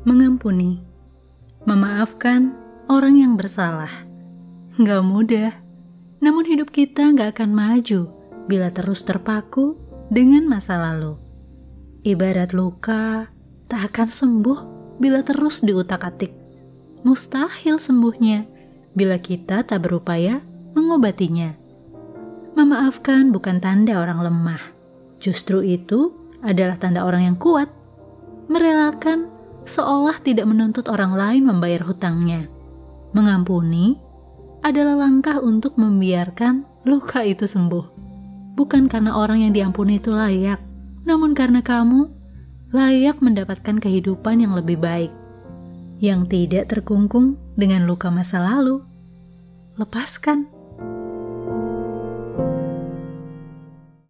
Mengampuni, memaafkan orang yang bersalah. Gak mudah, namun hidup kita gak akan maju bila terus terpaku dengan masa lalu. Ibarat luka, tak akan sembuh bila terus diutak-atik. Mustahil sembuhnya bila kita tak berupaya mengobatinya. Memaafkan bukan tanda orang lemah, justru itu adalah tanda orang yang kuat. Merelakan seolah tidak menuntut orang lain membayar hutangnya. Mengampuni adalah langkah untuk membiarkan luka itu sembuh. Bukan karena orang yang diampuni itu layak, namun karena kamu layak mendapatkan kehidupan yang lebih baik, yang tidak terkungkung dengan luka masa lalu. Lepaskan